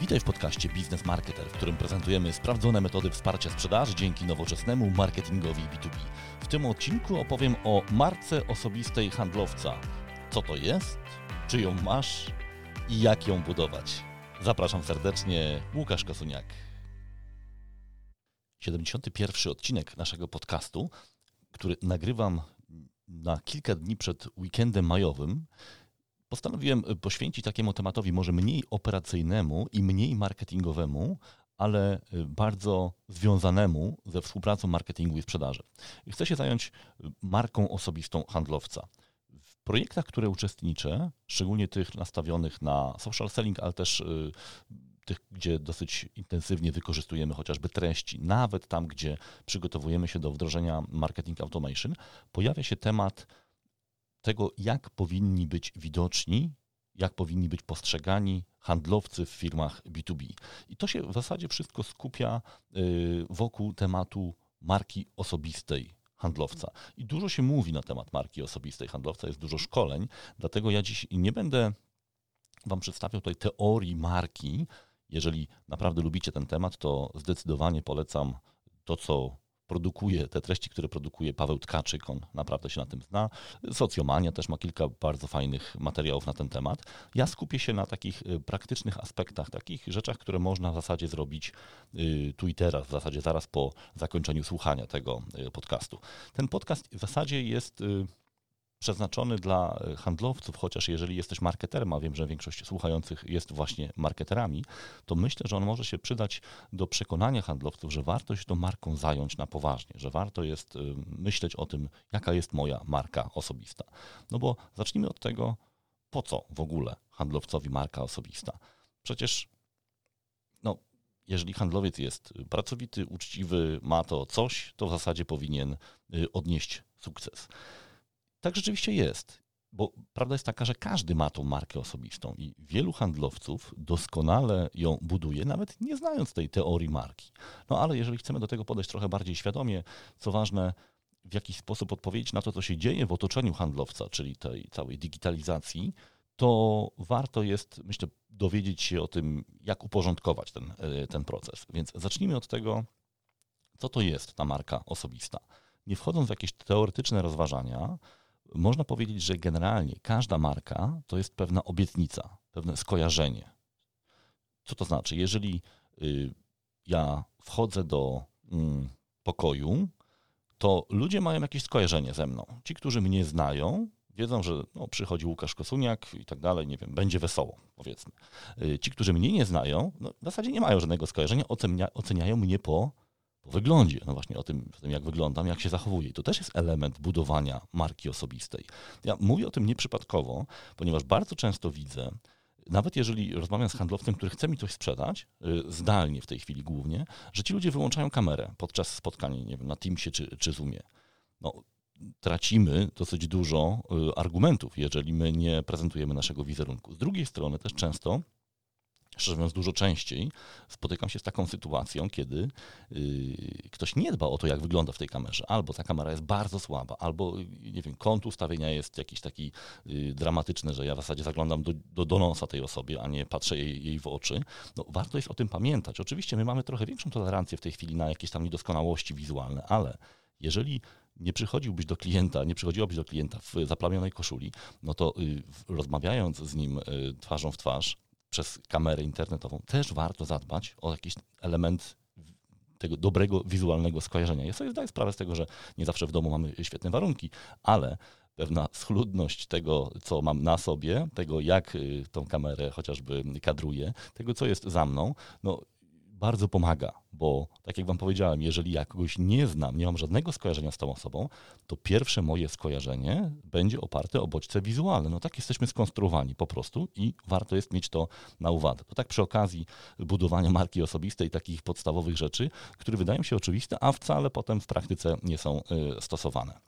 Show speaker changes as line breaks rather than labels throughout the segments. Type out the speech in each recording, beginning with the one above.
Witaj w podcaście Biznes Marketer, w którym prezentujemy sprawdzone metody wsparcia sprzedaży dzięki nowoczesnemu marketingowi B2B. W tym odcinku opowiem o marce osobistej handlowca. Co to jest, czy ją masz i jak ją budować. Zapraszam serdecznie, Łukasz Kosuniak. 71. odcinek naszego podcastu, który nagrywam na kilka dni przed weekendem majowym. Postanowiłem poświęcić takiemu tematowi może mniej operacyjnemu i mniej marketingowemu, ale bardzo związanemu ze współpracą marketingu i sprzedaży. Chcę się zająć marką osobistą handlowca. W projektach, które uczestniczę, szczególnie tych nastawionych na social selling, ale też tych, gdzie dosyć intensywnie wykorzystujemy chociażby treści, nawet tam, gdzie przygotowujemy się do wdrożenia marketing automation, pojawia się temat tego, jak powinni być widoczni, jak powinni być postrzegani handlowcy w firmach B2B. I to się w zasadzie wszystko skupia y, wokół tematu marki osobistej handlowca. I dużo się mówi na temat marki osobistej handlowca, jest dużo szkoleń, dlatego ja dziś nie będę Wam przedstawiał tutaj teorii marki. Jeżeli naprawdę lubicie ten temat, to zdecydowanie polecam to, co produkuje, te treści, które produkuje Paweł Tkaczyk, on naprawdę się na tym zna. Socjomania też ma kilka bardzo fajnych materiałów na ten temat. Ja skupię się na takich y, praktycznych aspektach, takich rzeczach, które można w zasadzie zrobić y, tu i teraz, w zasadzie zaraz po zakończeniu słuchania tego y, podcastu. Ten podcast w zasadzie jest przeznaczony dla e, handlowców, chociaż jeżeli jesteś marketerem, a wiem, że większość słuchających jest właśnie marketerami, to myślę, że on może się przydać do przekonania handlowców, że warto się tą marką zająć na poważnie, że warto jest e, myśleć o tym, jaka jest moja marka osobista. No bo zacznijmy od tego, po co w ogóle handlowcowi marka osobista? Przecież no, jeżeli handlowiec jest pracowity, uczciwy, ma to coś, to w zasadzie powinien e, odnieść sukces. Tak rzeczywiście jest. Bo prawda jest taka, że każdy ma tą markę osobistą i wielu handlowców doskonale ją buduje, nawet nie znając tej teorii marki. No ale jeżeli chcemy do tego podejść trochę bardziej świadomie, co ważne, w jakiś sposób odpowiedzieć na to, co się dzieje w otoczeniu handlowca, czyli tej całej digitalizacji, to warto jest, myślę, dowiedzieć się o tym, jak uporządkować ten, e, ten proces. Więc zacznijmy od tego, co to jest ta marka osobista. Nie wchodząc w jakieś teoretyczne rozważania, można powiedzieć, że generalnie każda marka to jest pewna obietnica, pewne skojarzenie. Co to znaczy? Jeżeli y, ja wchodzę do mm, pokoju, to ludzie mają jakieś skojarzenie ze mną. Ci, którzy mnie znają, wiedzą, że no, przychodzi Łukasz Kosuniak i tak dalej, nie wiem, będzie wesoło, powiedzmy. Y, ci, którzy mnie nie znają, no, w zasadzie nie mają żadnego skojarzenia, ocenia, oceniają mnie po po wyglądzie, no właśnie o tym, o tym, jak wyglądam, jak się zachowuję. I to też jest element budowania marki osobistej. Ja mówię o tym nieprzypadkowo, ponieważ bardzo często widzę, nawet jeżeli rozmawiam z handlowcem, który chce mi coś sprzedać, y, zdalnie w tej chwili głównie, że ci ludzie wyłączają kamerę podczas spotkań, nie wiem, na Teamsie czy, czy Zoomie. No, tracimy dosyć dużo y, argumentów, jeżeli my nie prezentujemy naszego wizerunku. Z drugiej strony też często szczerze mówiąc dużo częściej, spotykam się z taką sytuacją, kiedy yy, ktoś nie dba o to, jak wygląda w tej kamerze. Albo ta kamera jest bardzo słaba, albo nie wiem, kąt ustawienia jest jakiś taki yy, dramatyczny, że ja w zasadzie zaglądam do, do, do nosa tej osobie, a nie patrzę jej, jej w oczy. No, warto jest o tym pamiętać. Oczywiście my mamy trochę większą tolerancję w tej chwili na jakieś tam niedoskonałości wizualne, ale jeżeli nie przychodziłbyś do klienta, nie przychodziłabyś do klienta w zaplamionej koszuli, no to y, rozmawiając z nim y, twarzą w twarz, przez kamerę internetową, też warto zadbać o jakiś element tego dobrego wizualnego skojarzenia. Ja sobie zdaję sprawę z tego, że nie zawsze w domu mamy świetne warunki, ale pewna schludność tego, co mam na sobie, tego, jak y, tą kamerę chociażby kadruję, tego, co jest za mną, no bardzo pomaga, bo tak jak Wam powiedziałem, jeżeli ja kogoś nie znam, nie mam żadnego skojarzenia z tą osobą, to pierwsze moje skojarzenie będzie oparte o bodźce wizualne. No tak jesteśmy skonstruowani po prostu i warto jest mieć to na uwadze. To tak przy okazji budowania marki osobistej, takich podstawowych rzeczy, które wydają się oczywiste, a wcale potem w praktyce nie są y, stosowane.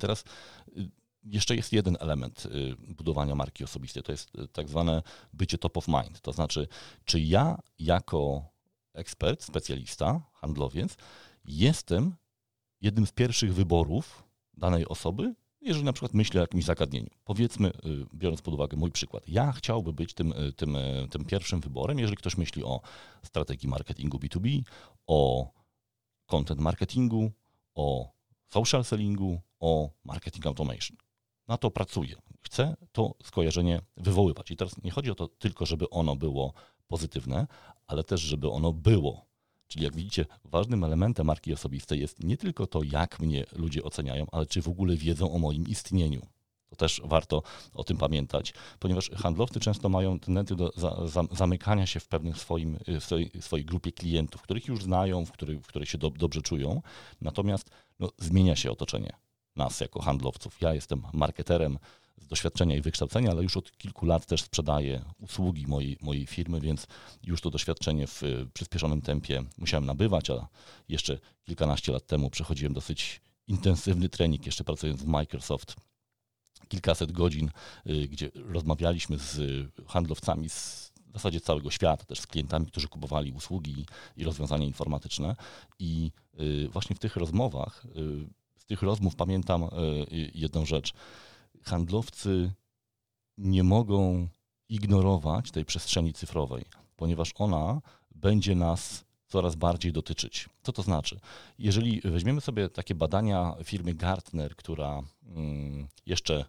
Teraz y, jeszcze jest jeden element y, budowania marki osobistej, to jest tak zwane bycie top of mind. To znaczy, czy ja jako ekspert, specjalista, handlowiec, jestem jednym z pierwszych wyborów danej osoby, Jeżeli na przykład myślę o jakimś zagadnieniu, powiedzmy, y, biorąc pod uwagę mój przykład, ja chciałbym być tym, y, tym, y, tym pierwszym wyborem, jeżeli ktoś myśli o strategii marketingu B2B, o content marketingu, o social sellingu, o marketing automation. Na to pracuję. Chcę to skojarzenie wywoływać. I teraz nie chodzi o to tylko, żeby ono było pozytywne, ale też, żeby ono było. Czyli jak widzicie, ważnym elementem marki osobistej jest nie tylko to, jak mnie ludzie oceniają, ale czy w ogóle wiedzą o moim istnieniu. To też warto o tym pamiętać, ponieważ handlowcy często mają tendencję do za, za, zamykania się w pewnym swoim, w swojej, swojej, grupie klientów, których już znają, w których, w których się do, dobrze czują. Natomiast no, zmienia się otoczenie nas jako handlowców. Ja jestem marketerem z doświadczenia i wykształcenia, ale już od kilku lat też sprzedaję usługi mojej, mojej firmy, więc już to doświadczenie w przyspieszonym tempie musiałem nabywać, a jeszcze kilkanaście lat temu przechodziłem dosyć intensywny trening, jeszcze pracując w Microsoft. Kilkaset godzin, y, gdzie rozmawialiśmy z handlowcami z w zasadzie całego świata, też z klientami, którzy kupowali usługi i rozwiązania informatyczne. I y, właśnie w tych rozmowach, y, z tych rozmów pamiętam jedną rzecz handlowcy nie mogą ignorować tej przestrzeni cyfrowej, ponieważ ona będzie nas coraz bardziej dotyczyć. Co to znaczy? Jeżeli weźmiemy sobie takie badania firmy Gartner, która mm, jeszcze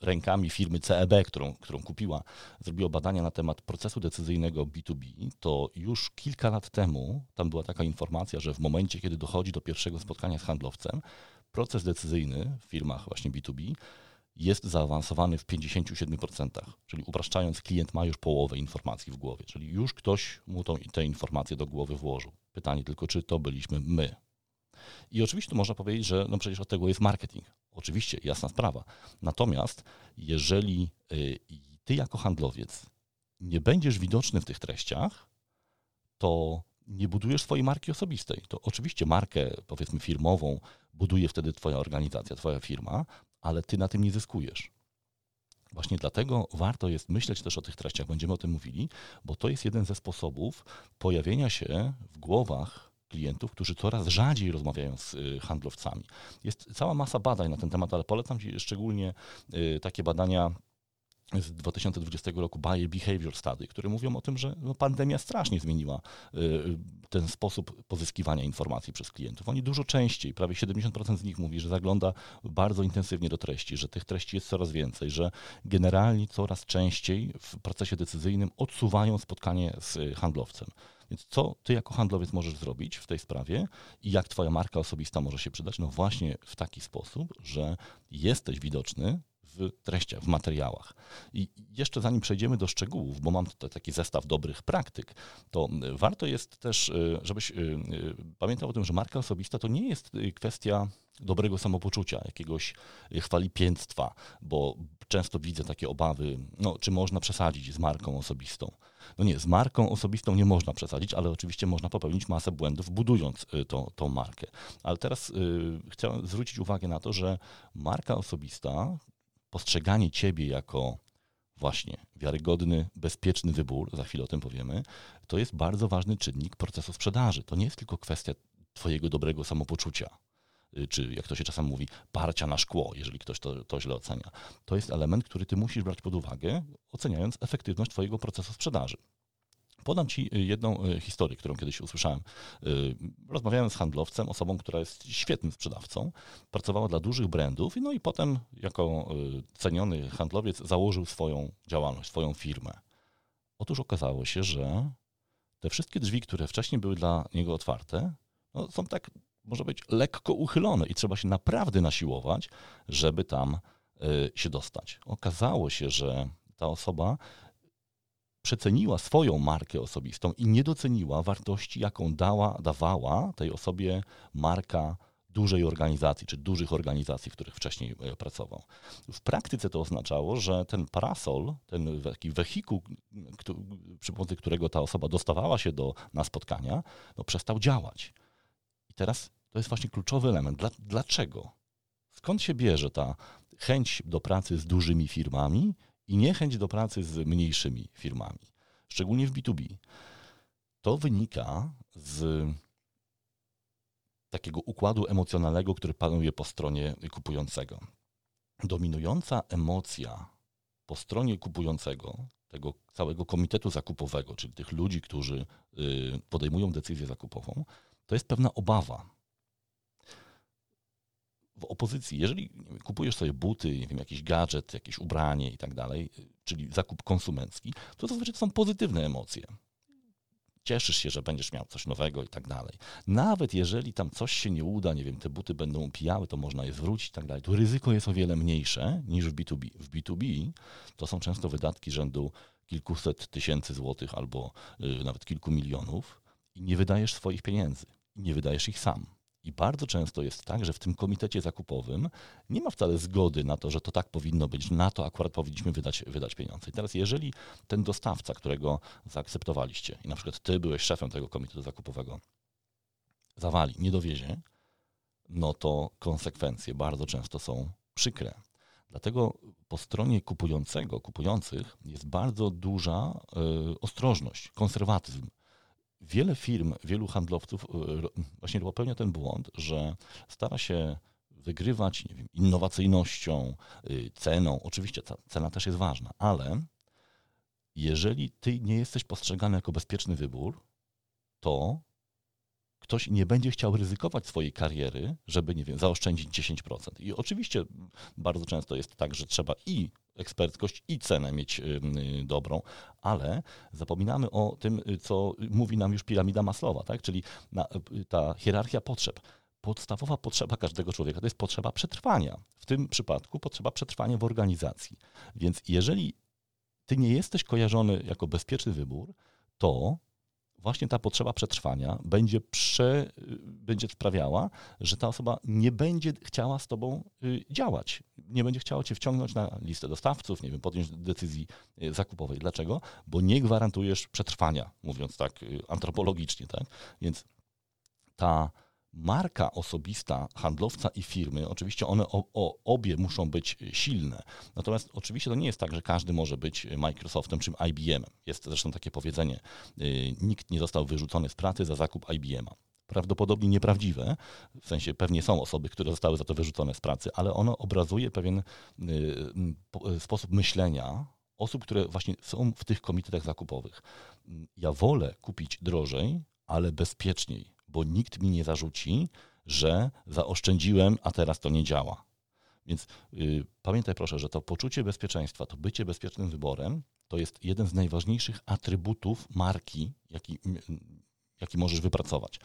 rękami firmy CEB, którą, którą kupiła, zrobiła badania na temat procesu decyzyjnego B2B, to już kilka lat temu tam była taka informacja, że w momencie, kiedy dochodzi do pierwszego spotkania z handlowcem, proces decyzyjny w firmach właśnie B2B jest zaawansowany w 57%, czyli upraszczając, klient ma już połowę informacji w głowie, czyli już ktoś mu tą, te informacje do głowy włożył. Pytanie tylko, czy to byliśmy my. I oczywiście można powiedzieć, że no przecież od tego jest marketing. Oczywiście, jasna sprawa. Natomiast jeżeli y, ty jako handlowiec nie będziesz widoczny w tych treściach, to nie budujesz swojej marki osobistej. To oczywiście markę, powiedzmy, firmową buduje wtedy twoja organizacja, twoja firma, ale ty na tym nie zyskujesz. Właśnie dlatego warto jest myśleć też o tych treściach, będziemy o tym mówili, bo to jest jeden ze sposobów pojawienia się w głowach klientów, którzy coraz rzadziej rozmawiają z y, handlowcami. Jest cała masa badań na ten temat, ale polecam Ci szczególnie y, takie badania z 2020 roku Buyer Behavior Study, które mówią o tym, że no, pandemia strasznie zmieniła y, ten sposób pozyskiwania informacji przez klientów. Oni dużo częściej, prawie 70% z nich mówi, że zagląda bardzo intensywnie do treści, że tych treści jest coraz więcej, że generalnie coraz częściej w procesie decyzyjnym odsuwają spotkanie z handlowcem. Więc co ty jako handlowiec możesz zrobić w tej sprawie i jak twoja marka osobista może się przydać? No właśnie w taki sposób, że jesteś widoczny w treściach, w materiałach. I jeszcze zanim przejdziemy do szczegółów, bo mam tutaj taki zestaw dobrych praktyk, to warto jest też, y, żebyś y, y, pamiętał o tym, że marka osobista to nie jest kwestia dobrego samopoczucia, jakiegoś chwalipięctwa, bo często widzę takie obawy, no, czy można przesadzić z marką osobistą. No nie, z marką osobistą nie można przesadzić, ale oczywiście można popełnić masę błędów, budując tą, tą markę. Ale teraz y, chciałem zwrócić uwagę na to, że marka osobista, postrzeganie ciebie jako właśnie wiarygodny, bezpieczny wybór, za chwilę o tym powiemy, to jest bardzo ważny czynnik procesu sprzedaży. To nie jest tylko kwestia twojego dobrego samopoczucia, y, czy jak to się czasem mówi, parcia na szkło, jeżeli ktoś to, to źle ocenia. To jest element, który ty musisz brać pod uwagę, oceniając efektywność twojego procesu sprzedaży. Podam Ci y, jedną y, historię, którą kiedyś usłyszałem. Y, rozmawiałem z handlowcem, osobą, która jest świetnym sprzedawcą, pracowała dla dużych brandów, no i potem jako ceniony handlowiec założył swoją działalność, swoją firmę. Otóż okazało się, że te wszystkie drzwi, które wcześniej były dla niego otwarte, no, są tak, może być, lekko uchylone i trzeba się naprawdę nasiłować, żeby tam się dostać. Okazało się, że ta osoba przeceniła swoją markę osobistą i nie doceniła wartości, jaką dała, dawała tej osobie marka dużej organizacji, czy dużych organizacji, w których wcześniej e, pracował. W praktyce to oznaczało, że ten parasol, ten taki wehikuł, przy pomocy którego ta osoba dostawała się do, na spotkania, no przestał działać. I teraz to jest właśnie kluczowy element. Dlaczego? Skąd się bierze ta chęć do pracy z dużymi firmami i niechęć do pracy z mniejszymi firmami, szczególnie w B2B. To wynika z takiego układu emocjonalnego, który panuje po stronie kupującego. dominująca emocja po stronie kupującego, tego całego komitetu zakupowego, czyli tych ludzi, którzy y, podejmują decyzję zakupową, to jest pewna obawa. W opozycji, jeżeli kupujesz sobie buty, nie wiem, jakiś gadżet, jakieś ubranie i tak dalej, czyli zakup konsumencki, to zazwyczaj to są pozytywne emocje cieszysz się, że będziesz miał coś nowego i tak dalej. Nawet jeżeli tam coś się nie uda, nie wiem, te buty będą upijały, to można je zwrócić i tak dalej, to ryzyko jest o wiele mniejsze niż w B2B. W B2B to są często wydatki rzędu kilkuset tysięcy złotych albo y, nawet kilku milionów i nie wydajesz swoich pieniędzy. Nie wydajesz ich sam. I bardzo często jest tak, że w tym komitecie zakupowym nie ma wcale zgody na to, że to tak powinno być, na to akurat powinniśmy wydać, wydać pieniądze. I teraz, jeżeli ten dostawca, którego zaakceptowaliście, i na przykład ty byłeś szefem tego komitetu zakupowego, zawali, nie dowiezie, no to konsekwencje bardzo często są przykre. Dlatego po stronie kupującego, kupujących jest bardzo duża y, ostrożność, konserwatyzm wiele firm, wielu handlowców e, właśnie popełnia ten błąd, że stara się wygrywać nie wiem, innowacyjnością, y, ceną. Oczywiście cena też jest ważna, ale jeżeli ty nie jesteś postrzegany jako bezpieczny wybór, to ktoś nie będzie chciał ryzykować swojej kariery, żeby, nie wiem, zaoszczędzić 10%. I oczywiście bardzo często jest tak, że trzeba i eksperckość i cenę mieć y, dobrą, ale zapominamy o tym, y, co mówi nam już piramida Maslowa, tak? czyli y, ta hierarchia potrzeb. Podstawowa potrzeba każdego człowieka to jest potrzeba przetrwania. W tym przypadku potrzeba przetrwania w organizacji. Więc jeżeli ty nie jesteś kojarzony jako bezpieczny wybór, to właśnie ta potrzeba przetrwania będzie, prze, będzie sprawiała, że ta osoba nie będzie chciała z tobą y, działać. Nie będzie chciała cię wciągnąć na listę dostawców, nie wiem, podjąć decyzji y, zakupowej. Dlaczego? Bo nie gwarantujesz przetrwania, mówiąc tak y, antropologicznie, tak? Więc ta marka osobista handlowca i firmy, oczywiście one o, o, obie muszą być silne. Natomiast oczywiście to nie jest tak, że każdy może być Microsoftem czy IBM-em. Jest zresztą takie powiedzenie, y, nikt nie został wyrzucony z pracy za zakup IBM-a. Prawdopodobnie nieprawdziwe, w sensie pewnie są osoby, które zostały za to wyrzucone z pracy, ale ono obrazuje pewien y, sposób myślenia osób, które właśnie są w tych komitetach zakupowych. Ja wolę kupić drożej, ale bezpieczniej bo nikt mi nie zarzuci, że zaoszczędziłem, a teraz to nie działa. Więc yy, pamiętaj proszę, że to poczucie bezpieczeństwa, to bycie bezpiecznym wyborem, to jest jeden z najważniejszych atrybutów marki, jaki jaki możesz wypracować.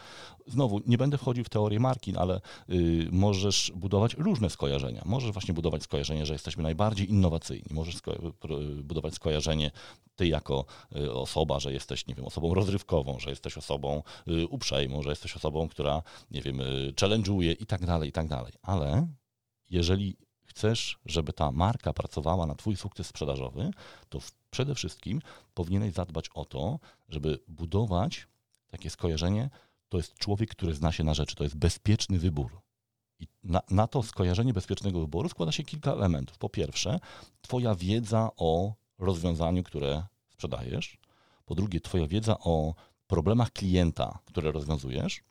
Znowu, nie będę wchodził w teorię marki, ale y, możesz budować różne skojarzenia. Możesz właśnie budować skojarzenie, że jesteśmy najbardziej innowacyjni. Możesz sko budować skojarzenie ty jako y, osoba, że jesteś, nie wiem, osobą rozrywkową, że jesteś osobą y, uprzejmą, że jesteś osobą, która, nie wiem, y, challenge'uje i tak dalej, i tak dalej. Ale jeżeli chcesz, żeby ta marka pracowała na Twój sukces sprzedażowy, to przede wszystkim powinieneś zadbać o to, żeby budować takie skojarzenie, to jest człowiek, który zna się na rzeczy, to jest bezpieczny wybór. I na, na to skojarzenie bezpiecznego wyboru składa się kilka elementów. Po pierwsze, Twoja wiedza o rozwiązaniu, które sprzedajesz. Po drugie, Twoja wiedza o problemach klienta, które rozwiązujesz.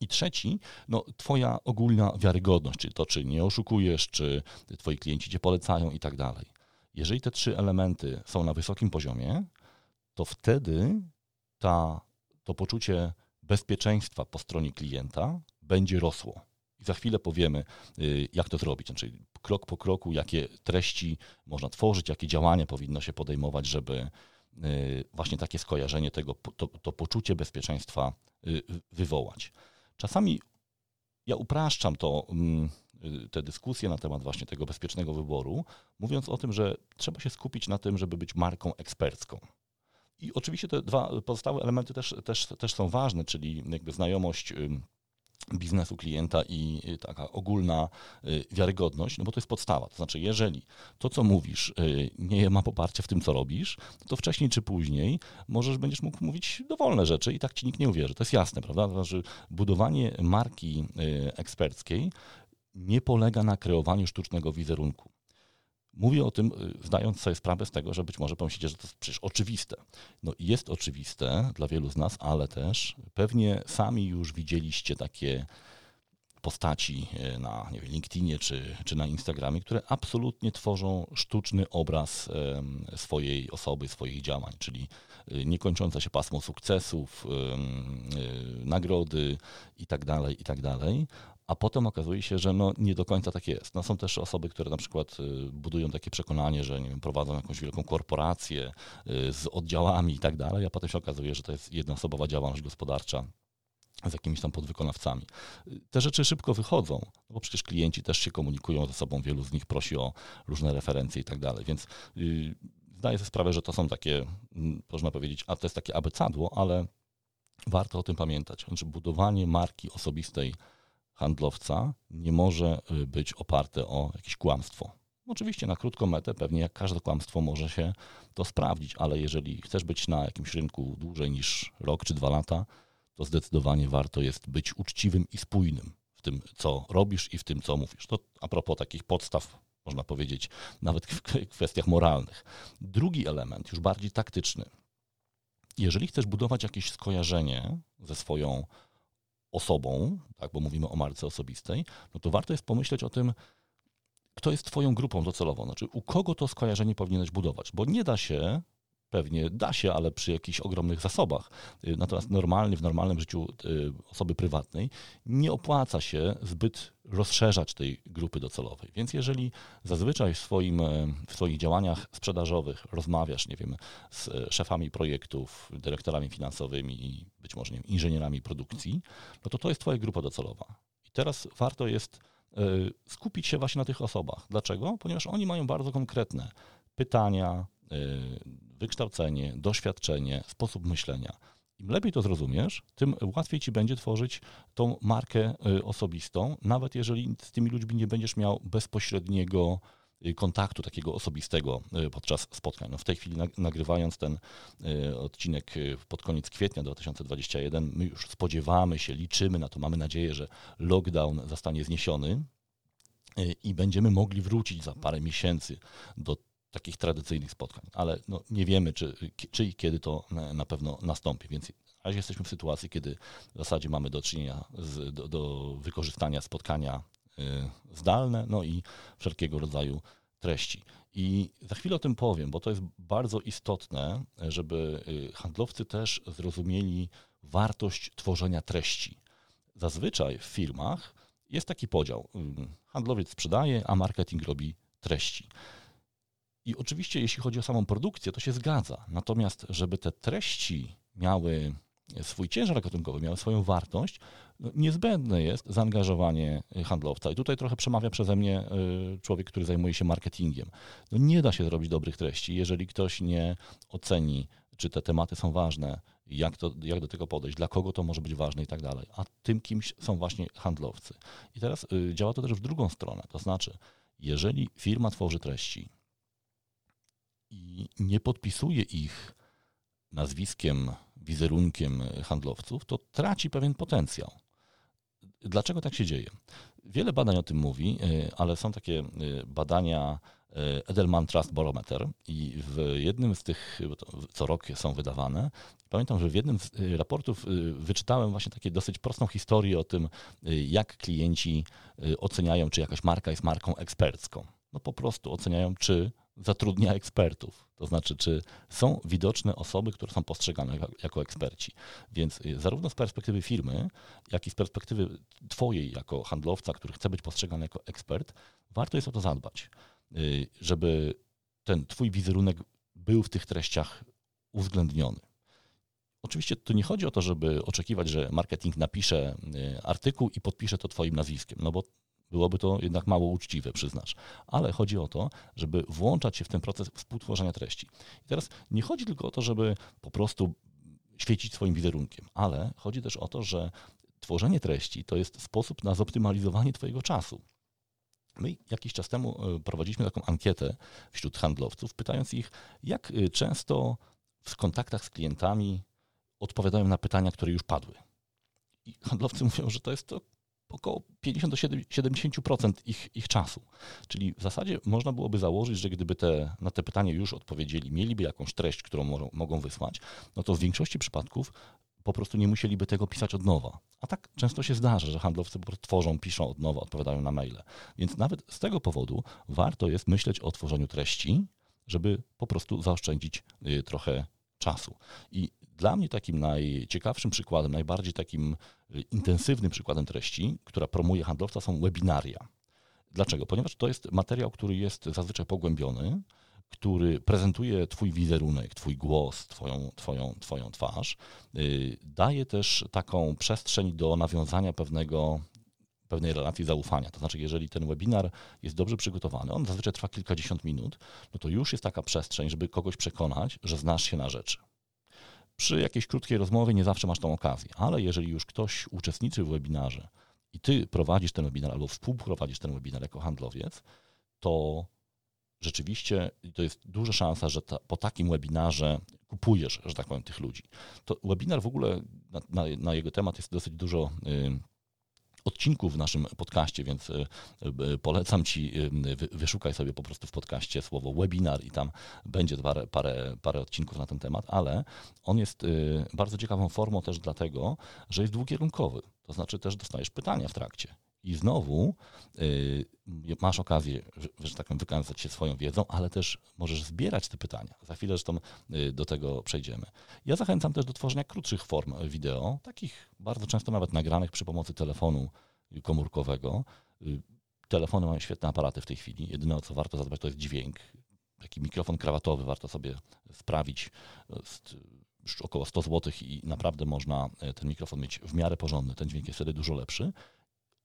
I trzeci, no, Twoja ogólna wiarygodność, czyli to, czy nie oszukujesz, czy Twoi klienci Cię polecają i tak dalej. Jeżeli te trzy elementy są na wysokim poziomie, to wtedy ta to poczucie bezpieczeństwa po stronie klienta będzie rosło. I za chwilę powiemy, y, jak to zrobić. Znaczy, krok po kroku, jakie treści można tworzyć, jakie działania powinno się podejmować, żeby y, właśnie takie skojarzenie tego, to, to poczucie bezpieczeństwa y, wywołać. Czasami ja upraszczam to, mm, te dyskusje na temat właśnie tego bezpiecznego wyboru, mówiąc o tym, że trzeba się skupić na tym, żeby być marką ekspercką. I oczywiście te dwa pozostałe elementy też, też, też są ważne, czyli jakby znajomość biznesu klienta i taka ogólna y, wiarygodność, no bo to jest podstawa. To znaczy, jeżeli to, co mówisz, y, nie ma poparcia w tym, co robisz, to wcześniej czy później możesz, będziesz mógł mówić dowolne rzeczy i tak ci nikt nie uwierzy. To jest jasne, prawda? To znaczy, budowanie marki y, eksperckiej nie polega na kreowaniu sztucznego wizerunku. Mówię o tym, y, zdając sobie sprawę z tego, że być może pomyślicie, że to jest przecież oczywiste. No jest oczywiste dla wielu z nas, ale też pewnie sami już widzieliście takie postaci e, na nie wiem, LinkedInie czy, czy na Instagramie, które absolutnie tworzą sztuczny obraz swojej osoby, swoich działań, czyli e, niekończące się pasmo sukcesów, nagrody itd., tak itd., tak a potem okazuje się, że no nie do końca tak jest. No są też osoby, które na przykład budują takie przekonanie, że nie wiem, prowadzą jakąś wielką korporację z oddziałami i tak dalej, a potem się okazuje, że to jest jednoosobowa działalność gospodarcza z jakimiś tam podwykonawcami. Te rzeczy szybko wychodzą, no bo przecież klienci też się komunikują ze sobą, wielu z nich prosi o różne referencje i tak dalej, więc zdaję sobie sprawę, że to są takie, yy, można powiedzieć, a to jest takie abecadło, ale warto o tym pamiętać. Znaczy budowanie marki osobistej handlowca nie może y, być oparte o jakieś kłamstwo. Oczywiście na krótką metę pewnie jak każde kłamstwo może się to sprawdzić, ale jeżeli chcesz być na jakimś rynku dłużej niż rok czy dwa lata, to zdecydowanie warto jest być uczciwym i spójnym w tym, co robisz i w tym, co mówisz. To a propos takich podstaw, można powiedzieć, nawet w kwestiach moralnych. Drugi element, już bardziej taktyczny. Jeżeli chcesz budować jakieś skojarzenie ze swoją osobą, tak, bo mówimy o marce osobistej, no to warto jest pomyśleć o tym, kto jest Twoją grupą docelową, znaczy u kogo to skojarzenie powinieneś budować, bo nie da się Pewnie da się, ale przy jakichś ogromnych zasobach. Y, natomiast normalnie, w normalnym życiu y, osoby prywatnej nie opłaca się zbyt rozszerzać tej grupy docelowej. Więc jeżeli zazwyczaj w, swoim, e, w swoich działaniach sprzedażowych rozmawiasz, nie wiem, z e, szefami projektów, dyrektorami finansowymi i być może nie wiem, inżynierami produkcji, no to to jest twoja grupa docelowa. I teraz warto jest e, skupić się właśnie na tych osobach. Dlaczego? Ponieważ oni mają bardzo konkretne pytania, wykształcenie, doświadczenie, sposób myślenia. Im lepiej to zrozumiesz, tym łatwiej ci będzie tworzyć tą markę y, osobistą, nawet jeżeli z tymi ludźmi nie będziesz miał bezpośredniego y, kontaktu takiego osobistego y, podczas spotkań. No w tej chwili nagrywając ten odcinek pod koniec kwietnia 2021, my już spodziewamy się, liczymy na to, mamy nadzieję, że lockdown zostanie zniesiony i będziemy mogli wrócić za parę miesięcy do takich tradycyjnych spotkań, ale no, nie wiemy, czy, czy i kiedy to na pewno nastąpi. Więc razie jesteśmy w sytuacji, kiedy w zasadzie mamy do czynienia z, do, do wykorzystania spotkania y, zdalne, no i wszelkiego rodzaju treści. I za chwilę o tym powiem, bo to jest bardzo istotne, żeby y, handlowcy też zrozumieli wartość tworzenia treści. Zazwyczaj w firmach jest taki podział. Handlowiec sprzedaje, a marketing robi treści. I oczywiście, jeśli chodzi o samą produkcję, to się zgadza. Natomiast, żeby te treści miały swój ciężar gatunkowy, miały swoją wartość, no niezbędne jest zaangażowanie handlowca. I tutaj trochę przemawia przeze mnie y, człowiek, który zajmuje się marketingiem. No nie da się zrobić dobrych treści, jeżeli ktoś nie oceni, czy te tematy są ważne, jak, to, jak do tego podejść, dla kogo to może być ważne i tak dalej. A tym kimś są właśnie handlowcy. I teraz y, działa to też w drugą stronę. To znaczy, jeżeli firma tworzy treści, i nie podpisuje ich nazwiskiem, wizerunkiem handlowców, to traci pewien potencjał. Dlaczego tak się dzieje? Wiele badań o tym mówi, e, ale są takie e, badania e, Edelman Trust Barometer i w jednym z tych, co rok są wydawane, pamiętam, że w jednym z raportów wyczytałem właśnie takie dosyć prostą historię o tym, jak klienci oceniają, czy jakaś marka jest marką ekspercką. No po prostu oceniają, czy zatrudnia ekspertów. To znaczy, czy są widoczne osoby, które są postrzegane jako, eksperci. Więc y, zarówno z perspektywy firmy, jak i z perspektywy Twojej jako handlowca, który chce być postrzegany jako ekspert, warto jest o to zadbać, y, żeby ten Twój wizerunek był w tych treściach uwzględniony. Oczywiście to nie chodzi o to, żeby oczekiwać, że marketing napisze y, artykuł i podpisze to Twoim nazwiskiem, no bo Byłoby to jednak mało uczciwe, przyznasz. Ale chodzi o to, żeby włączać się w ten proces współtworzenia treści. I teraz nie chodzi tylko o to, żeby po prostu świecić swoim wizerunkiem, ale chodzi też o to, że tworzenie treści to jest sposób na zoptymalizowanie Twojego czasu. My jakiś czas temu e, prowadziliśmy taką ankietę wśród handlowców, pytając ich, jak e, często w kontaktach z klientami odpowiadają na pytania, które już padły. I handlowcy mówią, że to jest to około 50 do 70% ich, ich czasu. Czyli w zasadzie można byłoby założyć, że gdyby te, na te pytanie już odpowiedzieli, mieliby jakąś treść, którą mogą, mogą wysłać, no to w większości przypadków po prostu nie musieliby tego pisać od nowa. A tak często się zdarza, że handlowcy po prostu tworzą, piszą od nowa, odpowiadają na maile. Więc nawet z tego powodu warto jest myśleć o tworzeniu treści, żeby po prostu zaoszczędzić y, trochę czasu. I dla mnie takim najciekawszym przykładem, najbardziej takim y, intensywnym przykładem treści, która promuje handlowca, są webinaria. Dlaczego? Ponieważ to jest materiał, który jest zazwyczaj pogłębiony, który prezentuje Twój wizerunek, Twój głos, Twoją, twoją, twoją twarz. Y, daje też taką przestrzeń do nawiązania pewnego pewnej relacji zaufania. To znaczy, jeżeli ten webinar jest dobrze przygotowany, on zazwyczaj trwa kilkadziesiąt minut, no to już jest taka przestrzeń, żeby kogoś przekonać, że znasz się na rzeczy. Przy jakiejś krótkiej rozmowie nie zawsze masz tą okazję, ale jeżeli już ktoś uczestniczy w webinarze i ty prowadzisz ten webinar albo współprowadzisz ten webinar jako handlowiec, to rzeczywiście to jest duża szansa, że ta, po takim webinarze kupujesz, że tak powiem, tych ludzi. To webinar w ogóle na, na, na jego temat jest dosyć dużo. Yy, odcinków w naszym podcaście, więc y, y, polecam Ci, y, wyszukaj sobie po prostu w podcaście słowo webinar i tam będzie parę, parę, parę odcinków na ten temat, ale on jest bardzo ciekawą formą też dlatego, że jest dwukierunkowy. To znaczy też dostajesz pytania w trakcie. I znowu y, masz okazję, że, że tak wykazać się swoją wiedzą, ale też możesz zbierać te pytania. Za chwilę zresztą y, do tego przejdziemy. Ja zachęcam też do tworzenia krótszych form wideo, takich bardzo często nawet nagranych przy pomocy telefonu komórkowego. Y, telefony mają świetne aparaty w tej chwili. Jedyne o co warto zadbać to jest dźwięk. Taki mikrofon krawatowy warto sobie sprawić. Już około 100 zł i naprawdę można ten mikrofon mieć w miarę porządny. Ten dźwięk jest wtedy dużo lepszy.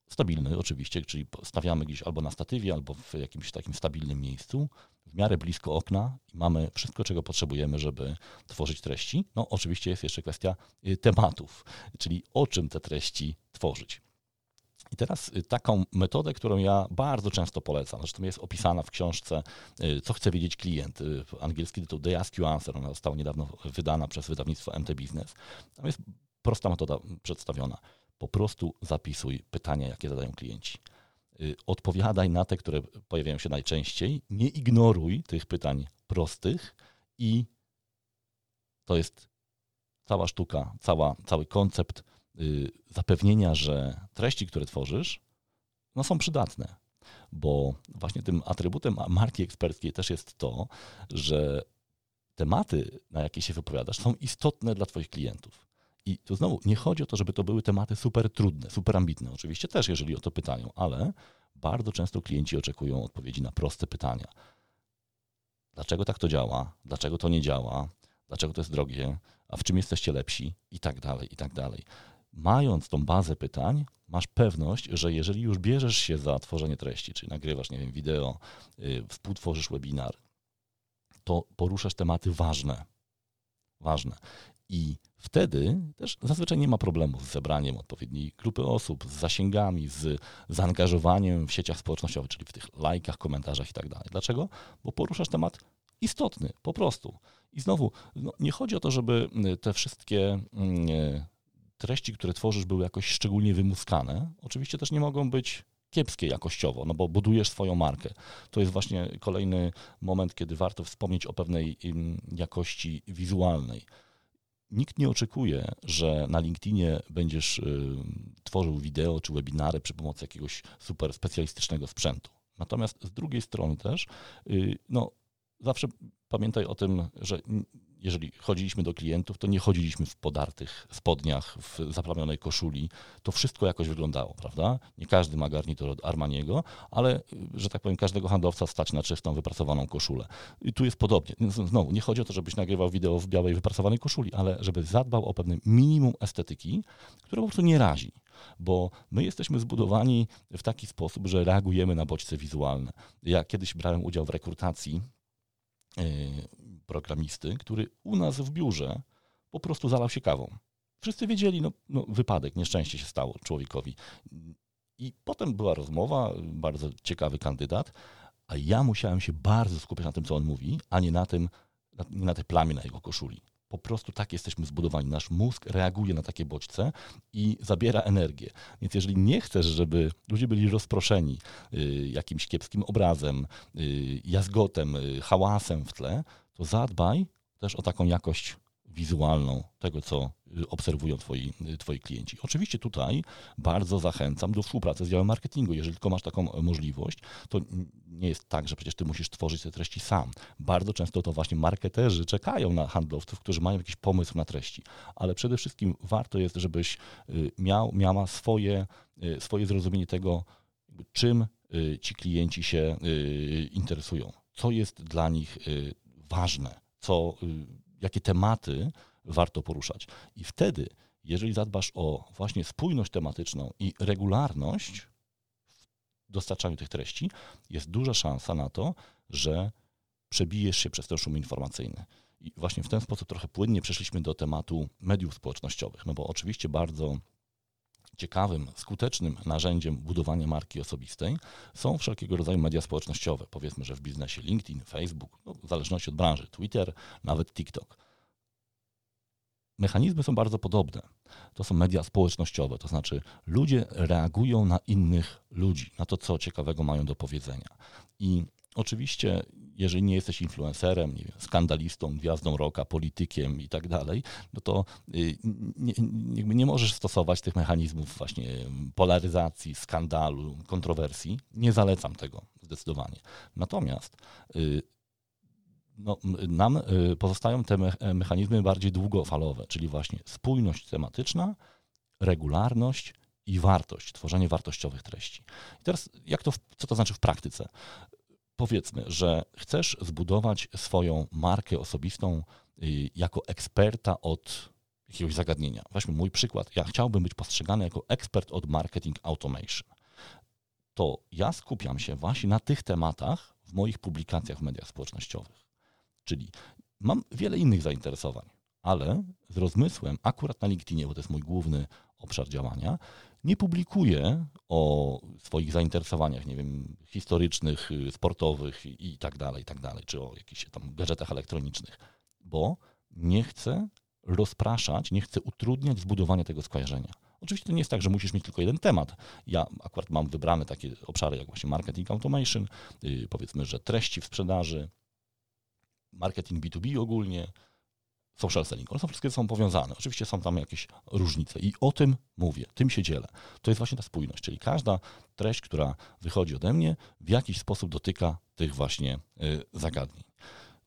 Stabilny oczywiście, czyli stawiamy gdzieś albo na statywie, albo w jakimś takim stabilnym miejscu, w miarę blisko okna i mamy wszystko, czego potrzebujemy, żeby tworzyć treści. No oczywiście jest jeszcze kwestia y, tematów, czyli o czym te treści tworzyć. I teraz y, taką metodę, którą ja bardzo często polecam, zresztą jest opisana w książce y, Co chce wiedzieć klient, angielski tytuł The Ask You Answer, ona została niedawno wydana przez wydawnictwo MT Business. Tam jest prosta metoda przedstawiona po prostu zapisuj pytania, jakie zadają klienci. Y, odpowiadaj na te, które pojawiają się najczęściej. Nie ignoruj tych pytań prostych i to jest cała sztuka, cała, cały koncept y, zapewnienia, że treści, które tworzysz, no są przydatne. Bo właśnie tym atrybutem marki eksperckiej też jest to, że tematy, na jakie się wypowiadasz, są istotne dla Twoich klientów. I tu znowu nie chodzi o to, żeby to były tematy super trudne, super ambitne. Oczywiście też, jeżeli o to pytają, ale bardzo często klienci oczekują odpowiedzi na proste pytania. Dlaczego tak to działa? Dlaczego to nie działa? Dlaczego to jest drogie? A w czym jesteście lepsi? I tak dalej, i tak dalej. Mając tą bazę pytań, masz pewność, że jeżeli już bierzesz się za tworzenie treści, czyli nagrywasz, nie wiem, wideo, yy, współtworzysz webinar, to poruszasz tematy ważne. Ważne. I wtedy też zazwyczaj nie ma problemu z zebraniem odpowiedniej grupy osób, z zasięgami, z zaangażowaniem w sieciach społecznościowych, czyli w tych lajkach, komentarzach i tak dalej. Dlaczego? Bo poruszasz temat istotny, po prostu. I znowu, no, nie chodzi o to, żeby te wszystkie mm, treści, które tworzysz, były jakoś szczególnie wymuskane. Oczywiście też nie mogą być kiepskie jakościowo, no bo budujesz swoją markę. To jest właśnie kolejny moment, kiedy warto wspomnieć o pewnej jakości wizualnej nikt nie oczekuje, że na LinkedInie będziesz y, tworzył wideo czy webinary przy pomocy jakiegoś super specjalistycznego sprzętu. Natomiast z drugiej strony też, y, no, zawsze pamiętaj o tym, że jeżeli chodziliśmy do klientów, to nie chodziliśmy w podartych spodniach, w zaplamionej koszuli. To wszystko jakoś wyglądało, prawda? Nie każdy ma garnitur od Armaniego, ale, że tak powiem, każdego handlowca stać na czystą, wypracowaną koszulę. I tu jest podobnie. Znowu, nie chodzi o to, żebyś nagrywał wideo w białej, wypracowanej koszuli, ale żeby zadbał o pewne minimum estetyki, które po prostu nie razi bo my jesteśmy zbudowani w taki sposób, że reagujemy na bodźce wizualne. Ja kiedyś brałem udział w rekrutacji yy, programisty, który u nas w biurze po prostu zalał się kawą. Wszyscy wiedzieli, no, no wypadek, nieszczęście się stało człowiekowi. I potem była rozmowa, bardzo ciekawy kandydat, a ja musiałem się bardzo skupiać na tym, co on mówi, a nie na tym, nie na tej plamie na jego koszuli. Po prostu tak jesteśmy zbudowani. Nasz mózg reaguje na takie bodźce i zabiera energię. Więc jeżeli nie chcesz, żeby ludzie byli rozproszeni y, jakimś kiepskim obrazem, y, jazgotem, y, hałasem w tle, to zadbaj też o taką jakość wizualną tego, co y, obserwują twoi, y, twoi klienci. Oczywiście tutaj bardzo zachęcam do współpracy z działem marketingu. Jeżeli tylko masz taką możliwość, to nie jest tak, że przecież ty musisz tworzyć te treści sam. Bardzo często to właśnie marketerzy czekają na handlowców, którzy mają jakiś pomysł na treści, ale przede wszystkim warto jest, żebyś y, miał, miała swoje, swoje zrozumienie tego, czym ci klienci się interesują, co jest dla nich ważne, co jakie tematy warto poruszać. I wtedy, jeżeli zadbasz o właśnie spójność tematyczną i regularność w dostarczaniu tych treści, jest duża szansa na to, że przebijesz się przez ten szum informacyjny. I właśnie w ten sposób trochę płynnie przeszliśmy do tematu mediów społecznościowych, no bo oczywiście bardzo ciekawym, skutecznym narzędziem budowania marki osobistej są wszelkiego rodzaju media społecznościowe. Powiedzmy, że w biznesie LinkedIn, Facebook, no, w zależności od branży, Twitter, nawet TikTok. Mechanizmy są bardzo podobne. To są media społecznościowe, to znaczy ludzie reagują na innych ludzi, na to, co ciekawego mają do powiedzenia. I oczywiście, jeżeli nie jesteś influencerem, nie wiem, skandalistą, gwiazdą roka, politykiem i tak dalej, no to y, nie, nie, nie możesz stosować tych mechanizmów właśnie polaryzacji, skandalu, kontrowersji. Nie zalecam tego zdecydowanie. Natomiast y, no, nam y, pozostają te mechanizmy bardziej długofalowe, czyli właśnie spójność tematyczna, regularność i wartość, tworzenie wartościowych treści. I teraz, jak to, co to znaczy w praktyce? Powiedzmy, że chcesz zbudować swoją markę osobistą y, jako eksperta od jakiegoś zagadnienia. Weźmy mój przykład. Ja chciałbym być postrzegany jako ekspert od marketing automation. To ja skupiam się właśnie na tych tematach w moich publikacjach w mediach społecznościowych. Czyli mam wiele innych zainteresowań, ale z rozmysłem, akurat na LinkedInie, bo to jest mój główny obszar działania, nie publikuję o swoich zainteresowaniach, nie wiem, historycznych, sportowych i tak dalej, i tak dalej, czy o jakichś tam gadżetach elektronicznych, bo nie chcę rozpraszać, nie chcę utrudniać zbudowania tego skojarzenia. Oczywiście to nie jest tak, że musisz mieć tylko jeden temat. Ja akurat mam wybrane takie obszary jak właśnie marketing automation, yy, powiedzmy, że treści w sprzedaży, marketing B2B ogólnie, social selling. One są wszystkie są powiązane. Oczywiście są tam jakieś różnice i o tym mówię, tym się dzielę. To jest właśnie ta spójność, czyli każda treść, która wychodzi ode mnie, w jakiś sposób dotyka tych właśnie y, zagadnień.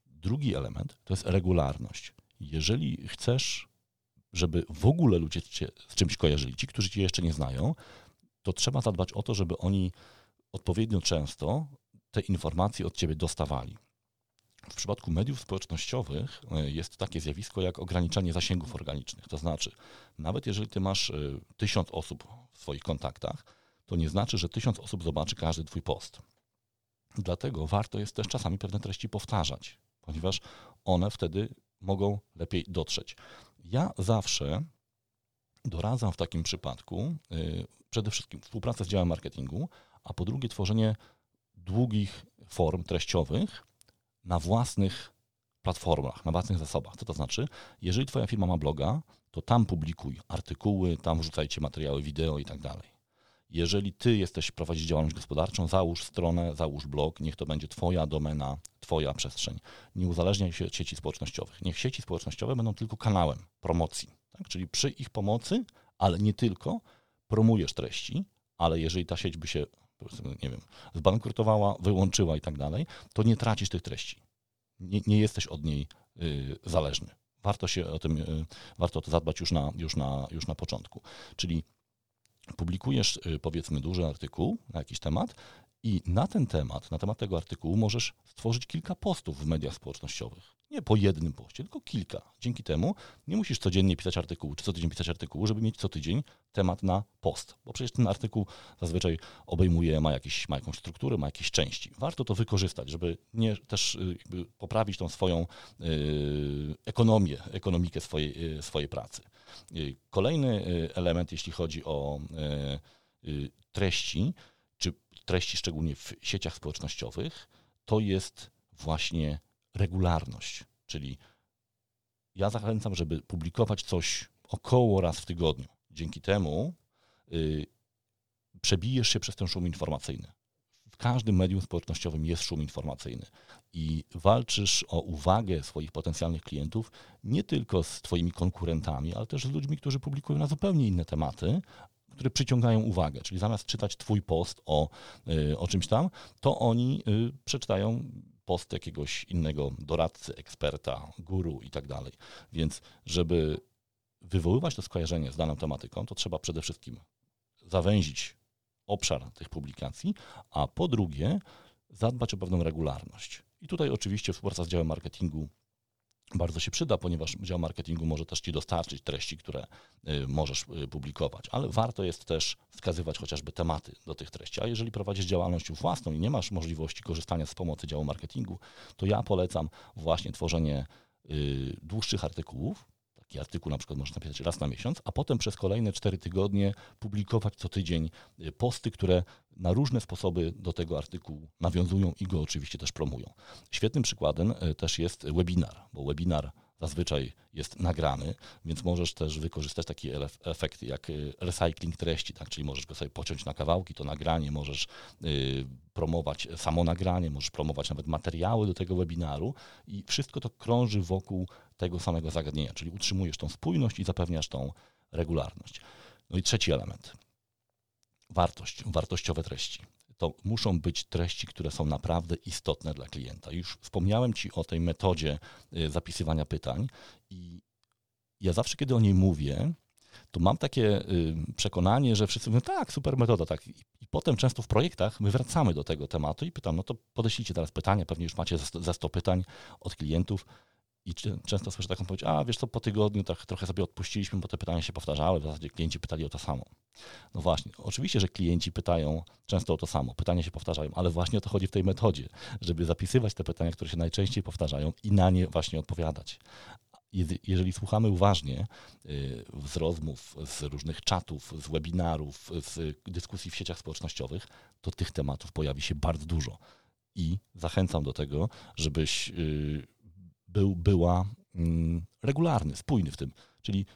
Drugi element to jest regularność. Jeżeli chcesz, żeby w ogóle ludzie cię z czymś kojarzyli, ci, którzy cię jeszcze nie znają, to trzeba zadbać o to, żeby oni odpowiednio często te informacje od ciebie dostawali. W przypadku mediów społecznościowych e, jest takie zjawisko jak ograniczanie zasięgów organicznych. To znaczy, nawet jeżeli ty masz e, tysiąc osób w swoich kontaktach, to nie znaczy, że tysiąc osób zobaczy każdy twój post. Dlatego warto jest też czasami pewne treści powtarzać, ponieważ one wtedy mogą lepiej dotrzeć. Ja zawsze doradzam w takim przypadku e, przede wszystkim współpracę z działem marketingu, a po drugie tworzenie długich form treściowych, na własnych platformach, na własnych zasobach. Co to znaczy? Jeżeli Twoja firma ma bloga, to tam publikuj artykuły, tam wrzucajcie materiały wideo i tak dalej. Jeżeli Ty jesteś, prowadzisz działalność gospodarczą, załóż stronę, załóż blog, niech to będzie Twoja domena, Twoja przestrzeń. Nie uzależniaj się od sieci społecznościowych. Niech sieci społecznościowe będą tylko kanałem promocji. Tak? Czyli przy ich pomocy, ale nie tylko, promujesz treści, ale jeżeli ta sieć by się nie wiem, zbankrutowała, wyłączyła i tak dalej, to nie tracisz tych treści. Nie, nie jesteś od niej y, zależny. Warto się o tym, y, warto to zadbać już na, już, na, już na początku. Czyli publikujesz y, powiedzmy duży artykuł na jakiś temat i na ten temat, na temat tego artykułu możesz stworzyć kilka postów w mediach społecznościowych. Nie po jednym poście, tylko kilka. Dzięki temu nie musisz codziennie pisać artykułu, czy co tydzień pisać artykułu, żeby mieć co tydzień temat na post. Bo przecież ten artykuł zazwyczaj obejmuje, ma, jakiś, ma jakąś strukturę, ma jakieś części. Warto to wykorzystać, żeby nie też y, poprawić tą swoją y, ekonomię, ekonomikę swojej, y, swojej pracy. Y, kolejny y, element, jeśli chodzi o y, treści, czy treści szczególnie w sieciach społecznościowych, to jest właśnie regularność, czyli ja zachęcam, żeby publikować coś około raz w tygodniu. Dzięki temu y, przebijesz się przez ten szum informacyjny. w każdym medium społecznościowym jest szum informacyjny i walczysz o uwagę swoich potencjalnych klientów nie tylko z Twoimi konkurentami, ale też z ludźmi, którzy publikują na zupełnie inne tematy, które przyciągają uwagę. Czyli zamiast czytać Twój post o, y, o czymś tam, to oni y, przeczytają post jakiegoś innego doradcy, eksperta, guru i tak dalej. Więc żeby wywoływać to skojarzenie z daną tematyką, to trzeba przede wszystkim zawęzić obszar tych publikacji, a po drugie zadbać o pewną regularność. I tutaj oczywiście współpraca z działem marketingu bardzo się przyda, ponieważ dział marketingu może też Ci dostarczyć treści, które y, możesz y, publikować, ale warto jest też wskazywać chociażby tematy do tych treści. A jeżeli prowadzisz działalność własną i nie masz możliwości korzystania z pomocy działu marketingu, to ja polecam właśnie tworzenie y, dłuższych artykułów, taki artykuł na przykład można napisać raz na miesiąc, a potem przez kolejne cztery tygodnie publikować co tydzień y, posty, które na różne sposoby do tego artykułu nawiązują i go oczywiście też promują. Świetnym przykładem y, też jest webinar, bo webinar zazwyczaj jest nagrany, więc możesz też wykorzystać taki efekt jak y, recycling treści, tak? czyli możesz go sobie pociąć na kawałki, to nagranie, możesz y, promować samo nagranie, możesz promować nawet materiały do tego webinaru i wszystko to krąży wokół tego samego zagadnienia, czyli utrzymujesz tą spójność i zapewniasz tą regularność. No i trzeci element. Wartość, wartościowe treści to muszą być treści, które są naprawdę istotne dla klienta. Już wspomniałem Ci o tej metodzie y, zapisywania pytań i ja zawsze, kiedy o niej mówię, to mam takie y, przekonanie, że wszyscy mówią, tak, super metoda, tak. I potem często w projektach my wracamy do tego tematu i pytam, no to podeślijcie teraz pytania, pewnie już macie ze 100 pytań od klientów. I często słyszę taką powiedzieć, a wiesz co, po tygodniu tak trochę sobie odpuściliśmy, bo te pytania się powtarzały, w zasadzie klienci pytali o to samo. No właśnie, oczywiście, że klienci pytają często o to samo, pytania się powtarzają, ale właśnie o to chodzi w tej metodzie, żeby zapisywać te pytania, które się najczęściej powtarzają i na nie właśnie odpowiadać. Jeżeli słuchamy uważnie y, z rozmów, z różnych czatów, z webinarów, z dyskusji w sieciach społecznościowych, to tych tematów pojawi się bardzo dużo. I zachęcam do tego, żebyś y, był, była mm, regularny, spójny w tym. Czyli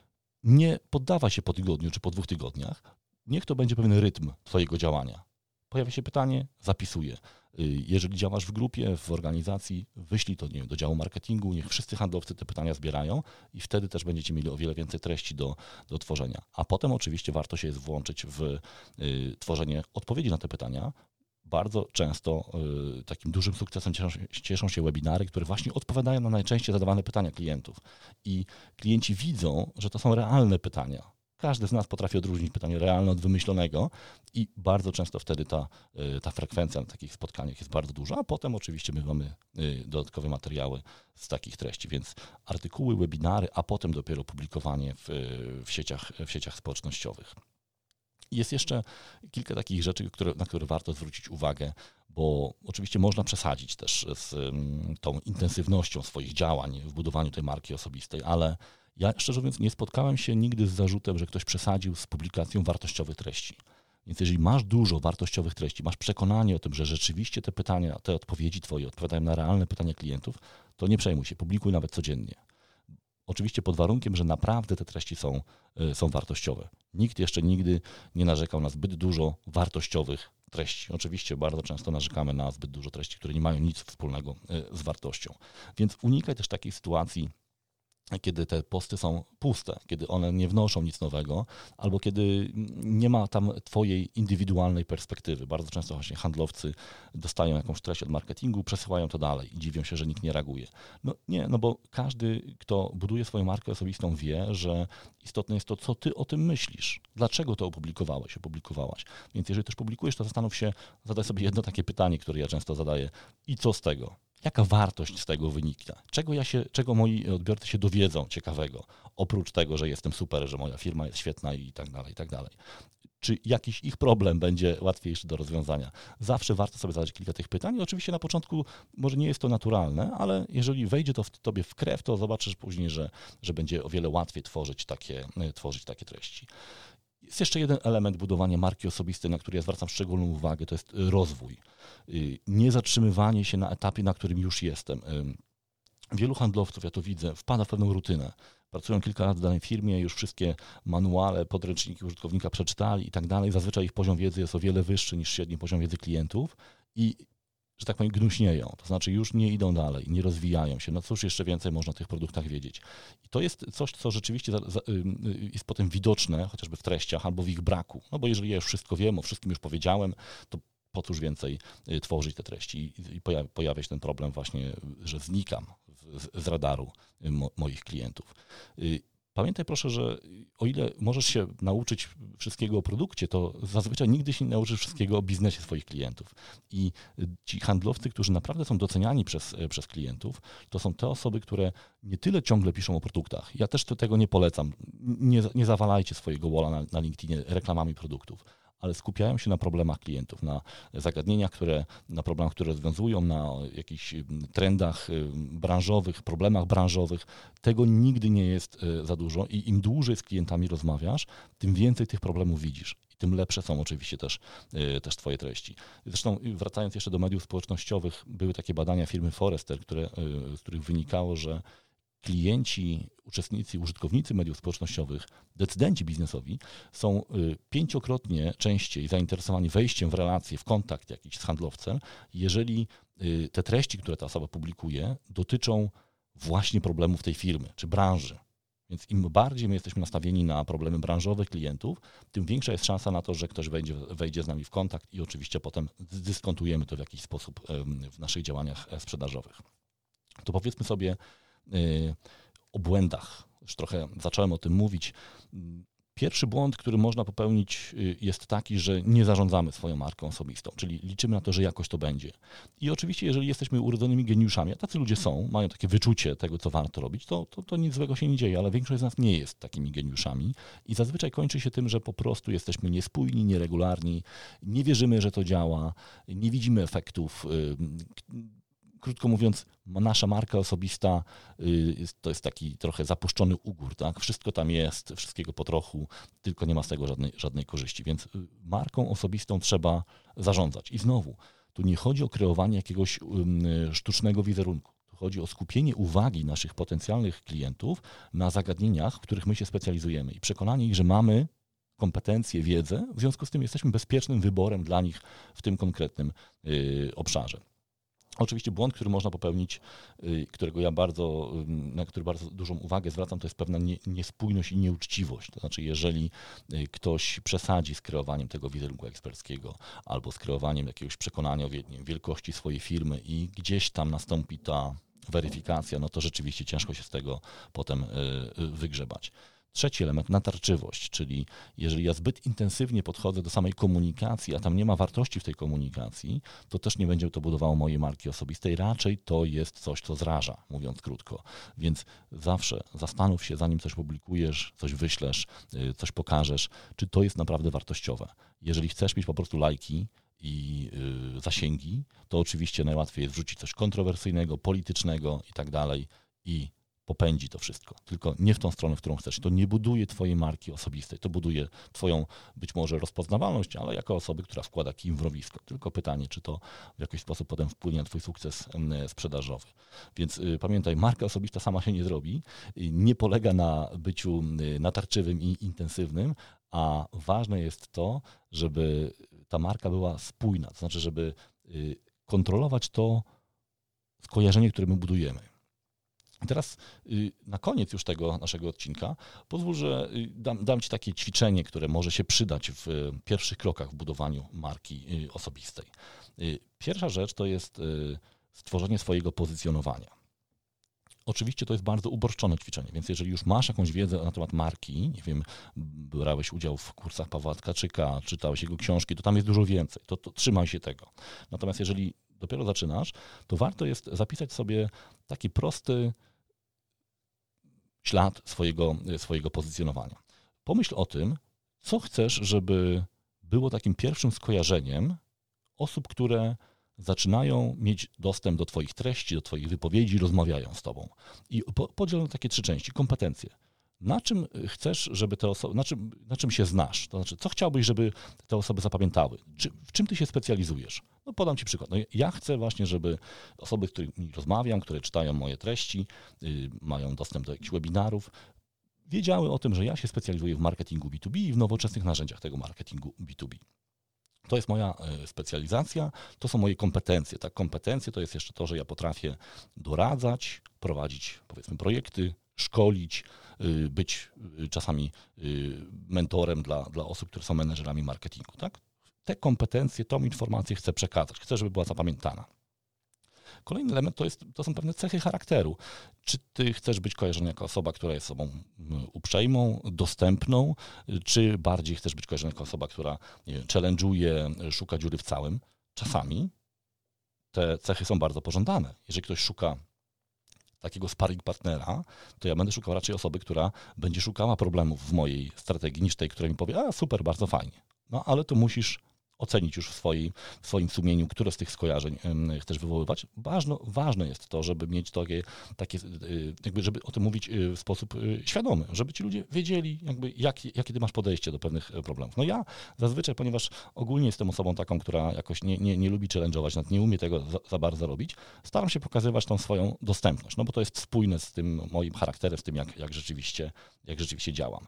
nie poddawa się po tygodniu czy po dwóch tygodniach. Niech to będzie pewien rytm Twojego działania. Pojawia się pytanie, zapisuję. Y, jeżeli działasz w grupie, w organizacji, wyślij to nie wiem, do działu marketingu, niech wszyscy handlowcy te pytania zbierają i wtedy też będziecie mieli o wiele więcej treści do, do tworzenia. A potem oczywiście warto się jest włączyć w y, tworzenie odpowiedzi na te pytania, bardzo często y, takim dużym sukcesem cieszą, cieszą, się webinary, które właśnie odpowiadają na najczęściej zadawane pytania klientów. I klienci widzą, że to są realne pytania. Każdy z nas potrafi odróżnić pytanie realne od wymyślonego i bardzo często wtedy ta, y, ta frekwencja na takich spotkaniach jest bardzo duża, a potem oczywiście my mamy y, dodatkowe materiały z takich treści, więc artykuły, webinary, a potem dopiero publikowanie w, w, sieciach, w sieciach społecznościowych. Jest jeszcze kilka takich rzeczy, które, na które warto zwrócić uwagę, bo oczywiście można przesadzić też z mm, tą intensywnością swoich działań w budowaniu tej marki osobistej, ale ja szczerze mówiąc nie spotkałem się nigdy z zarzutem, że ktoś przesadził z publikacją wartościowych treści. Więc jeżeli masz dużo wartościowych treści, masz przekonanie o tym, że rzeczywiście te pytania, te odpowiedzi Twoje odpowiadają na realne pytania klientów, to nie przejmuj się, publikuj nawet codziennie. Oczywiście pod warunkiem, że naprawdę te treści są, y, są wartościowe. Nikt jeszcze nigdy nie narzekał na zbyt dużo wartościowych treści. Oczywiście bardzo często narzekamy na zbyt dużo treści, które nie mają nic wspólnego y, z wartością. Więc unikaj też takiej sytuacji, kiedy te posty są puste, kiedy one nie wnoszą nic nowego, albo kiedy nie ma tam Twojej indywidualnej perspektywy. Bardzo często właśnie handlowcy dostają jakąś treść od marketingu, przesyłają to dalej i dziwią się, że nikt nie reaguje. No nie, no bo każdy, kto buduje swoją markę osobistą, wie, że istotne jest to, co Ty o tym myślisz. Dlaczego to opublikowałeś, opublikowałaś. Więc jeżeli też publikujesz, to zastanów się, zadaj sobie jedno takie pytanie, które ja często zadaję. I co z tego? Jaka wartość z tego wynika? Czego, ja się, czego moi odbiorcy się dowiedzą ciekawego? Oprócz tego, że jestem super, że moja firma jest świetna i tak dalej, i tak dalej. Czy jakiś ich problem będzie łatwiejszy do rozwiązania? Zawsze warto sobie zadać kilka tych pytań. Oczywiście na początku może nie jest to naturalne, ale jeżeli wejdzie to w tobie w krew, to zobaczysz później, że, że będzie o wiele łatwiej tworzyć takie, tworzyć takie treści. Jest jeszcze jeden element budowania marki osobistej, na który ja zwracam szczególną uwagę, to jest rozwój. Y, nie zatrzymywanie się na etapie, na którym już jestem. Wielu handlowców, ja to widzę, wpada w pewną rutynę. Pracują kilka lat w danej firmie, już wszystkie manuale, podręczniki użytkownika przeczytali i tak dalej. Zazwyczaj ich poziom wiedzy jest o wiele wyższy niż średni poziom wiedzy klientów i że tak powiem, gnuśnieją, to znaczy już nie idą dalej, nie rozwijają się. No cóż jeszcze więcej można o tych produktach wiedzieć. I to jest coś, co rzeczywiście jest potem widoczne, chociażby w treściach albo w ich braku. No bo jeżeli ja już wszystko wiem, o wszystkim już powiedziałem, to po cóż więcej y, tworzyć te treści i pojawia się ten problem właśnie, że znikam z radaru y, moich klientów. Pamiętaj proszę, że o ile możesz się nauczyć wszystkiego o produkcie, to zazwyczaj nigdy się nie nauczysz wszystkiego o biznesie swoich klientów. I ci handlowcy, którzy naprawdę są doceniani przez, przez klientów, to są te osoby, które nie tyle ciągle piszą o produktach. Ja też tego nie polecam. Nie, nie zawalajcie swojego walla na, na LinkedInie reklamami produktów ale skupiają się na problemach klientów, na zagadnieniach, które, na problemach, które rozwiązują, na jakichś mm, trendach y, branżowych, problemach branżowych. Tego nigdy nie jest y, za dużo i im dłużej z klientami rozmawiasz, tym więcej tych problemów widzisz. I tym lepsze są oczywiście też, y, też Twoje treści. Zresztą wracając jeszcze do mediów społecznościowych, były takie badania firmy Forrester, które, z których wynikało, że klienci, uczestnicy, użytkownicy mediów społecznościowych, decydenci biznesowi są y, pięciokrotnie częściej zainteresowani wejściem w relacje, w kontakt jakiś z handlowcem, jeżeli y, te treści, które ta osoba publikuje, dotyczą właśnie problemów tej firmy czy branży. Więc im bardziej my jesteśmy nastawieni na problemy branżowe klientów, tym większa jest szansa na to, że ktoś wejdzie, wejdzie z nami w kontakt i oczywiście potem zdyskontujemy to w jakiś sposób w naszych działaniach e, sprzedażowych. To powiedzmy sobie, o błędach. Już trochę zacząłem o tym mówić. Pierwszy błąd, który można popełnić, y, jest taki, że nie zarządzamy swoją marką osobistą, czyli liczymy na to, że jakoś to będzie. I oczywiście, jeżeli jesteśmy urodzonymi geniuszami, a tacy ludzie są, mają takie wyczucie tego, co warto robić, to, to, to nic złego się nie dzieje, ale większość z nas nie jest takimi geniuszami i zazwyczaj kończy się tym, że po prostu jesteśmy niespójni, nieregularni, nie wierzymy, że to działa, nie widzimy efektów y, krótko mówiąc, nasza marka osobista y, to jest taki trochę zapuszczony ugór, tak? Wszystko tam jest, wszystkiego po trochu, tylko nie ma z tego żadnej, żadnej korzyści. Więc y, marką osobistą trzeba zarządzać. I znowu, tu nie chodzi o kreowanie jakiegoś y, sztucznego wizerunku. Tu chodzi o skupienie uwagi naszych potencjalnych klientów na zagadnieniach, w których my się specjalizujemy i przekonanie ich, że mamy kompetencje, wiedzę, w związku z tym jesteśmy bezpiecznym wyborem dla nich w tym konkretnym obszarze. Oczywiście błąd, który można popełnić, y, którego ja bardzo, na który bardzo dużą uwagę zwracam, to jest pewna niespójność i nieuczciwość. To znaczy, jeżeli y, ktoś przesadzi z kreowaniem tego wizerunku eksperckiego albo z kreowaniem jakiegoś przekonania o wielkości swojej firmy i gdzieś tam nastąpi ta weryfikacja, no to rzeczywiście ciężko się z tego potem y, wygrzebać. Trzeci element, natarczywość, czyli jeżeli ja zbyt intensywnie podchodzę do samej komunikacji, a tam nie ma wartości w tej komunikacji, to też nie będzie to budowało mojej marki osobistej. Raczej to jest coś, co zraża, mówiąc krótko. Więc zawsze zastanów się, zanim coś publikujesz, coś wyślesz, y, coś pokażesz, czy to jest naprawdę wartościowe. Jeżeli chcesz mieć po prostu lajki, i y, zasięgi, to oczywiście najłatwiej jest wrzucić coś kontrowersyjnego, politycznego i tak dalej i popędzi to wszystko, tylko nie w tą stronę, w którą chcesz. To nie buduje twojej marki osobistej, to buduje twoją być może rozpoznawalność, ale jako osoby, która wkłada kim w. Tylko pytanie, czy to w jakiś sposób potem wpłynie na twój sukces sprzedażowy. Więc y, pamiętaj, marka osobista sama się nie zrobi, y, nie polega na byciu y, natarczywym i intensywnym, a ważne jest to, żeby ta marka była spójna, to znaczy, żeby kontrolować to skojarzenie, które my budujemy. Teraz y, na koniec już tego naszego odcinka pozwól, że y, dam, dam, Ci takie ćwiczenie, które może się przydać w y, pierwszych krokach w budowaniu marki osobistej. Pierwsza rzecz to jest stworzenie swojego pozycjonowania. Oczywiście to jest bardzo uproszczone ćwiczenie, więc jeżeli już masz jakąś wiedzę na temat marki, nie wiem, brałeś udział w kursach Pawła Tkaczyka, czytałeś jego książki, to tam jest dużo więcej, to, to trzymaj się tego. Natomiast jeżeli dopiero zaczynasz, to warto jest zapisać sobie taki prosty, ślad swojego, swojego pozycjonowania. Pomyśl o tym, co chcesz, żeby było takim pierwszym skojarzeniem osób, które zaczynają mieć dostęp do Twoich treści, do Twoich wypowiedzi, rozmawiają z Tobą. I podziel na takie trzy części. Kompetencje. Na czym chcesz, żeby te osoby, na czym, na czym się znasz? To znaczy, co chciałbyś, żeby te osoby zapamiętały? Czy, w czym ty się specjalizujesz? No podam ci przykład. No, ja chcę właśnie, żeby osoby, z którymi rozmawiam, które czytają moje treści, yy, mają dostęp do jakichś webinarów, wiedziały o tym, że ja się specjalizuję w marketingu B2B i w nowoczesnych narzędziach tego marketingu B2B. To jest moja e, specjalizacja, to są moje kompetencje. Tak, kompetencje to jest jeszcze to, że ja potrafię doradzać, prowadzić powiedzmy projekty, szkolić, y, być y, czasami y, mentorem dla, dla osób, które są menedżerami marketingu. Tak? Te kompetencje, tą informację chcę przekazać, chcę, żeby była zapamiętana. Kolejny element to, jest, to są pewne cechy charakteru. Czy ty chcesz być kojarzony jako osoba, która jest sobą uprzejmą, dostępną, czy bardziej chcesz być kojarzony jako osoba, która challenge'uje, szuka dziury w całym? Czasami te cechy są bardzo pożądane. Jeżeli ktoś szuka takiego sparring partnera, to ja będę szukał raczej osoby, która będzie szukała problemów w mojej strategii, niż tej, która mi powie, a super, bardzo fajnie. No ale to musisz ocenić już w, swojej, w swoim sumieniu, które z tych skojarzeń chcesz wywoływać. Ważno, ważne jest to, żeby mieć takie, takie, y, jakby, żeby o tym mówić y, w sposób y, świadomy, żeby ci ludzie wiedzieli, jakby, jak, jakie ty masz podejście do pewnych problemów. No ja zazwyczaj, ponieważ ogólnie jestem osobą taką, która jakoś nie, nie, nie lubi challenge'ować, nie umie tego za, za bardzo robić, staram się pokazywać tą swoją dostępność, no bo to jest spójne z tym moim charakterem, z tym, jak, jak, rzeczywiście, jak rzeczywiście działam.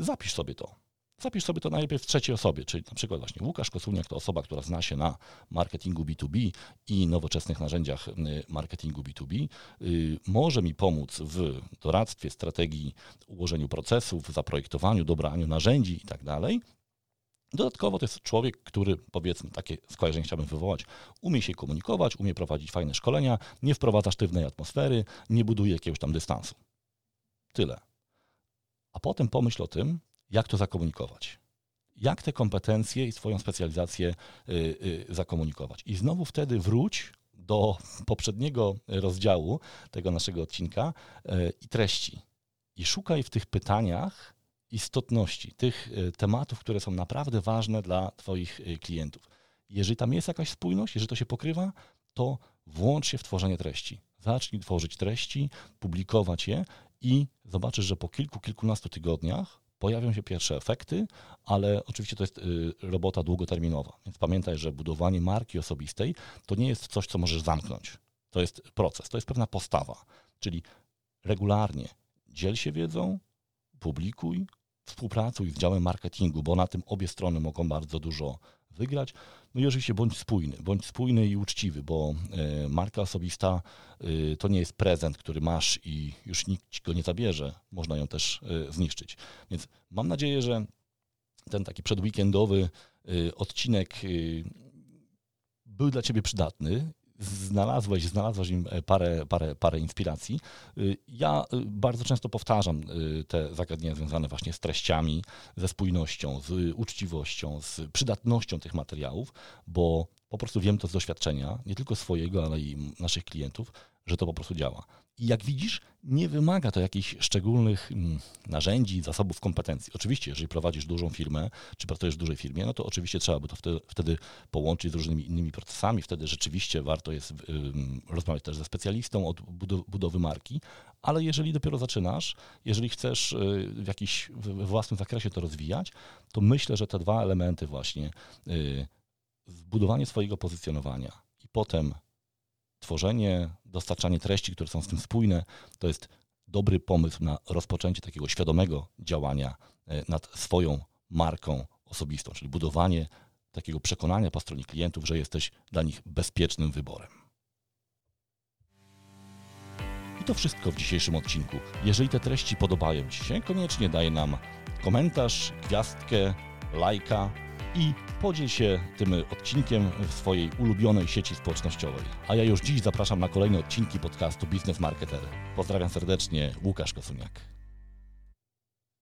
Zapisz sobie to Zapisz sobie to najlepiej w trzeciej osobie, czyli na przykład właśnie Łukasz Kosuniak to osoba, która zna się na marketingu B2B i nowoczesnych narzędziach y, marketingu B2B. Y, może mi pomóc w doradztwie, strategii, ułożeniu procesów, zaprojektowaniu, dobraniu narzędzi itd. Tak Dodatkowo to jest człowiek, który, powiedzmy, takie skojarzenie chciałbym wywołać, umie się komunikować, umie prowadzić fajne szkolenia, nie wprowadza sztywnej atmosfery, nie buduje jakiegoś tam dystansu. Tyle. A potem pomyśl o tym, jak to zakomunikować. Jak te kompetencje i swoją specjalizację y, y, zakomunikować. I znowu wtedy wróć do poprzedniego rozdziału tego naszego odcinka y, i treści. I szukaj w tych pytaniach istotności, tych tematów, które są naprawdę ważne dla Twoich klientów. Jeżeli tam jest jakaś spójność, jeżeli to się pokrywa, to włącz się w tworzenie treści. Zacznij tworzyć treści, publikować je i zobaczysz, że po kilku, kilkunastu tygodniach pojawią się pierwsze efekty, ale oczywiście to jest y, robota długoterminowa. Więc pamiętaj, że budowanie marki osobistej to nie jest coś, co możesz zamknąć. To jest proces, to jest pewna postawa. Czyli regularnie dziel się wiedzą, publikuj, współpracuj z działem marketingu, bo na tym obie strony mogą bardzo dużo wygrać. No i oczywiście bądź spójny, bądź spójny i uczciwy, bo e, marka osobista e, to nie jest prezent, który masz i już nikt go nie zabierze. Można ją też e, zniszczyć. Więc mam nadzieję, że ten taki przedweekendowy odcinek był dla Ciebie przydatny znalazłeś, znalazłeś im e, parę, parę, parę inspiracji. Y, ja y, bardzo często powtarzam y, te zagadnienia związane właśnie z treściami, ze spójnością, z uczciwością, z przydatnością tych materiałów, bo po prostu wiem to z doświadczenia, nie tylko swojego, ale i naszych klientów, że to po prostu działa. I jak widzisz, nie wymaga to jakichś szczególnych mm, narzędzi, zasobów, kompetencji. Oczywiście, jeżeli prowadzisz dużą firmę, czy pracujesz w dużej firmie, no to oczywiście trzeba by to wtedy, wtedy połączyć z różnymi innymi procesami. Wtedy rzeczywiście warto jest rozmawiać też ze specjalistą od budowy marki, ale jeżeli dopiero zaczynasz, jeżeli chcesz y, w jakiś w własnym zakresie to rozwijać, to myślę, że te dwa elementy właśnie, y, zbudowanie swojego pozycjonowania i potem tworzenie, dostarczanie treści, które są z tym spójne, to jest dobry pomysł na rozpoczęcie takiego świadomego działania e, nad swoją marką osobistą, czyli budowanie takiego przekonania po stronie klientów, że jesteś dla nich bezpiecznym wyborem. I to wszystko w dzisiejszym odcinku. Jeżeli te treści podobają Ci się, koniecznie daj nam komentarz, gwiazdkę, lajka i podziel się tym odcinkiem w swojej ulubionej sieci społecznościowej. A ja już dziś zapraszam na kolejne odcinki podcastu Business Marketer. Pozdrawiam serdecznie, Łukasz Kosuniak.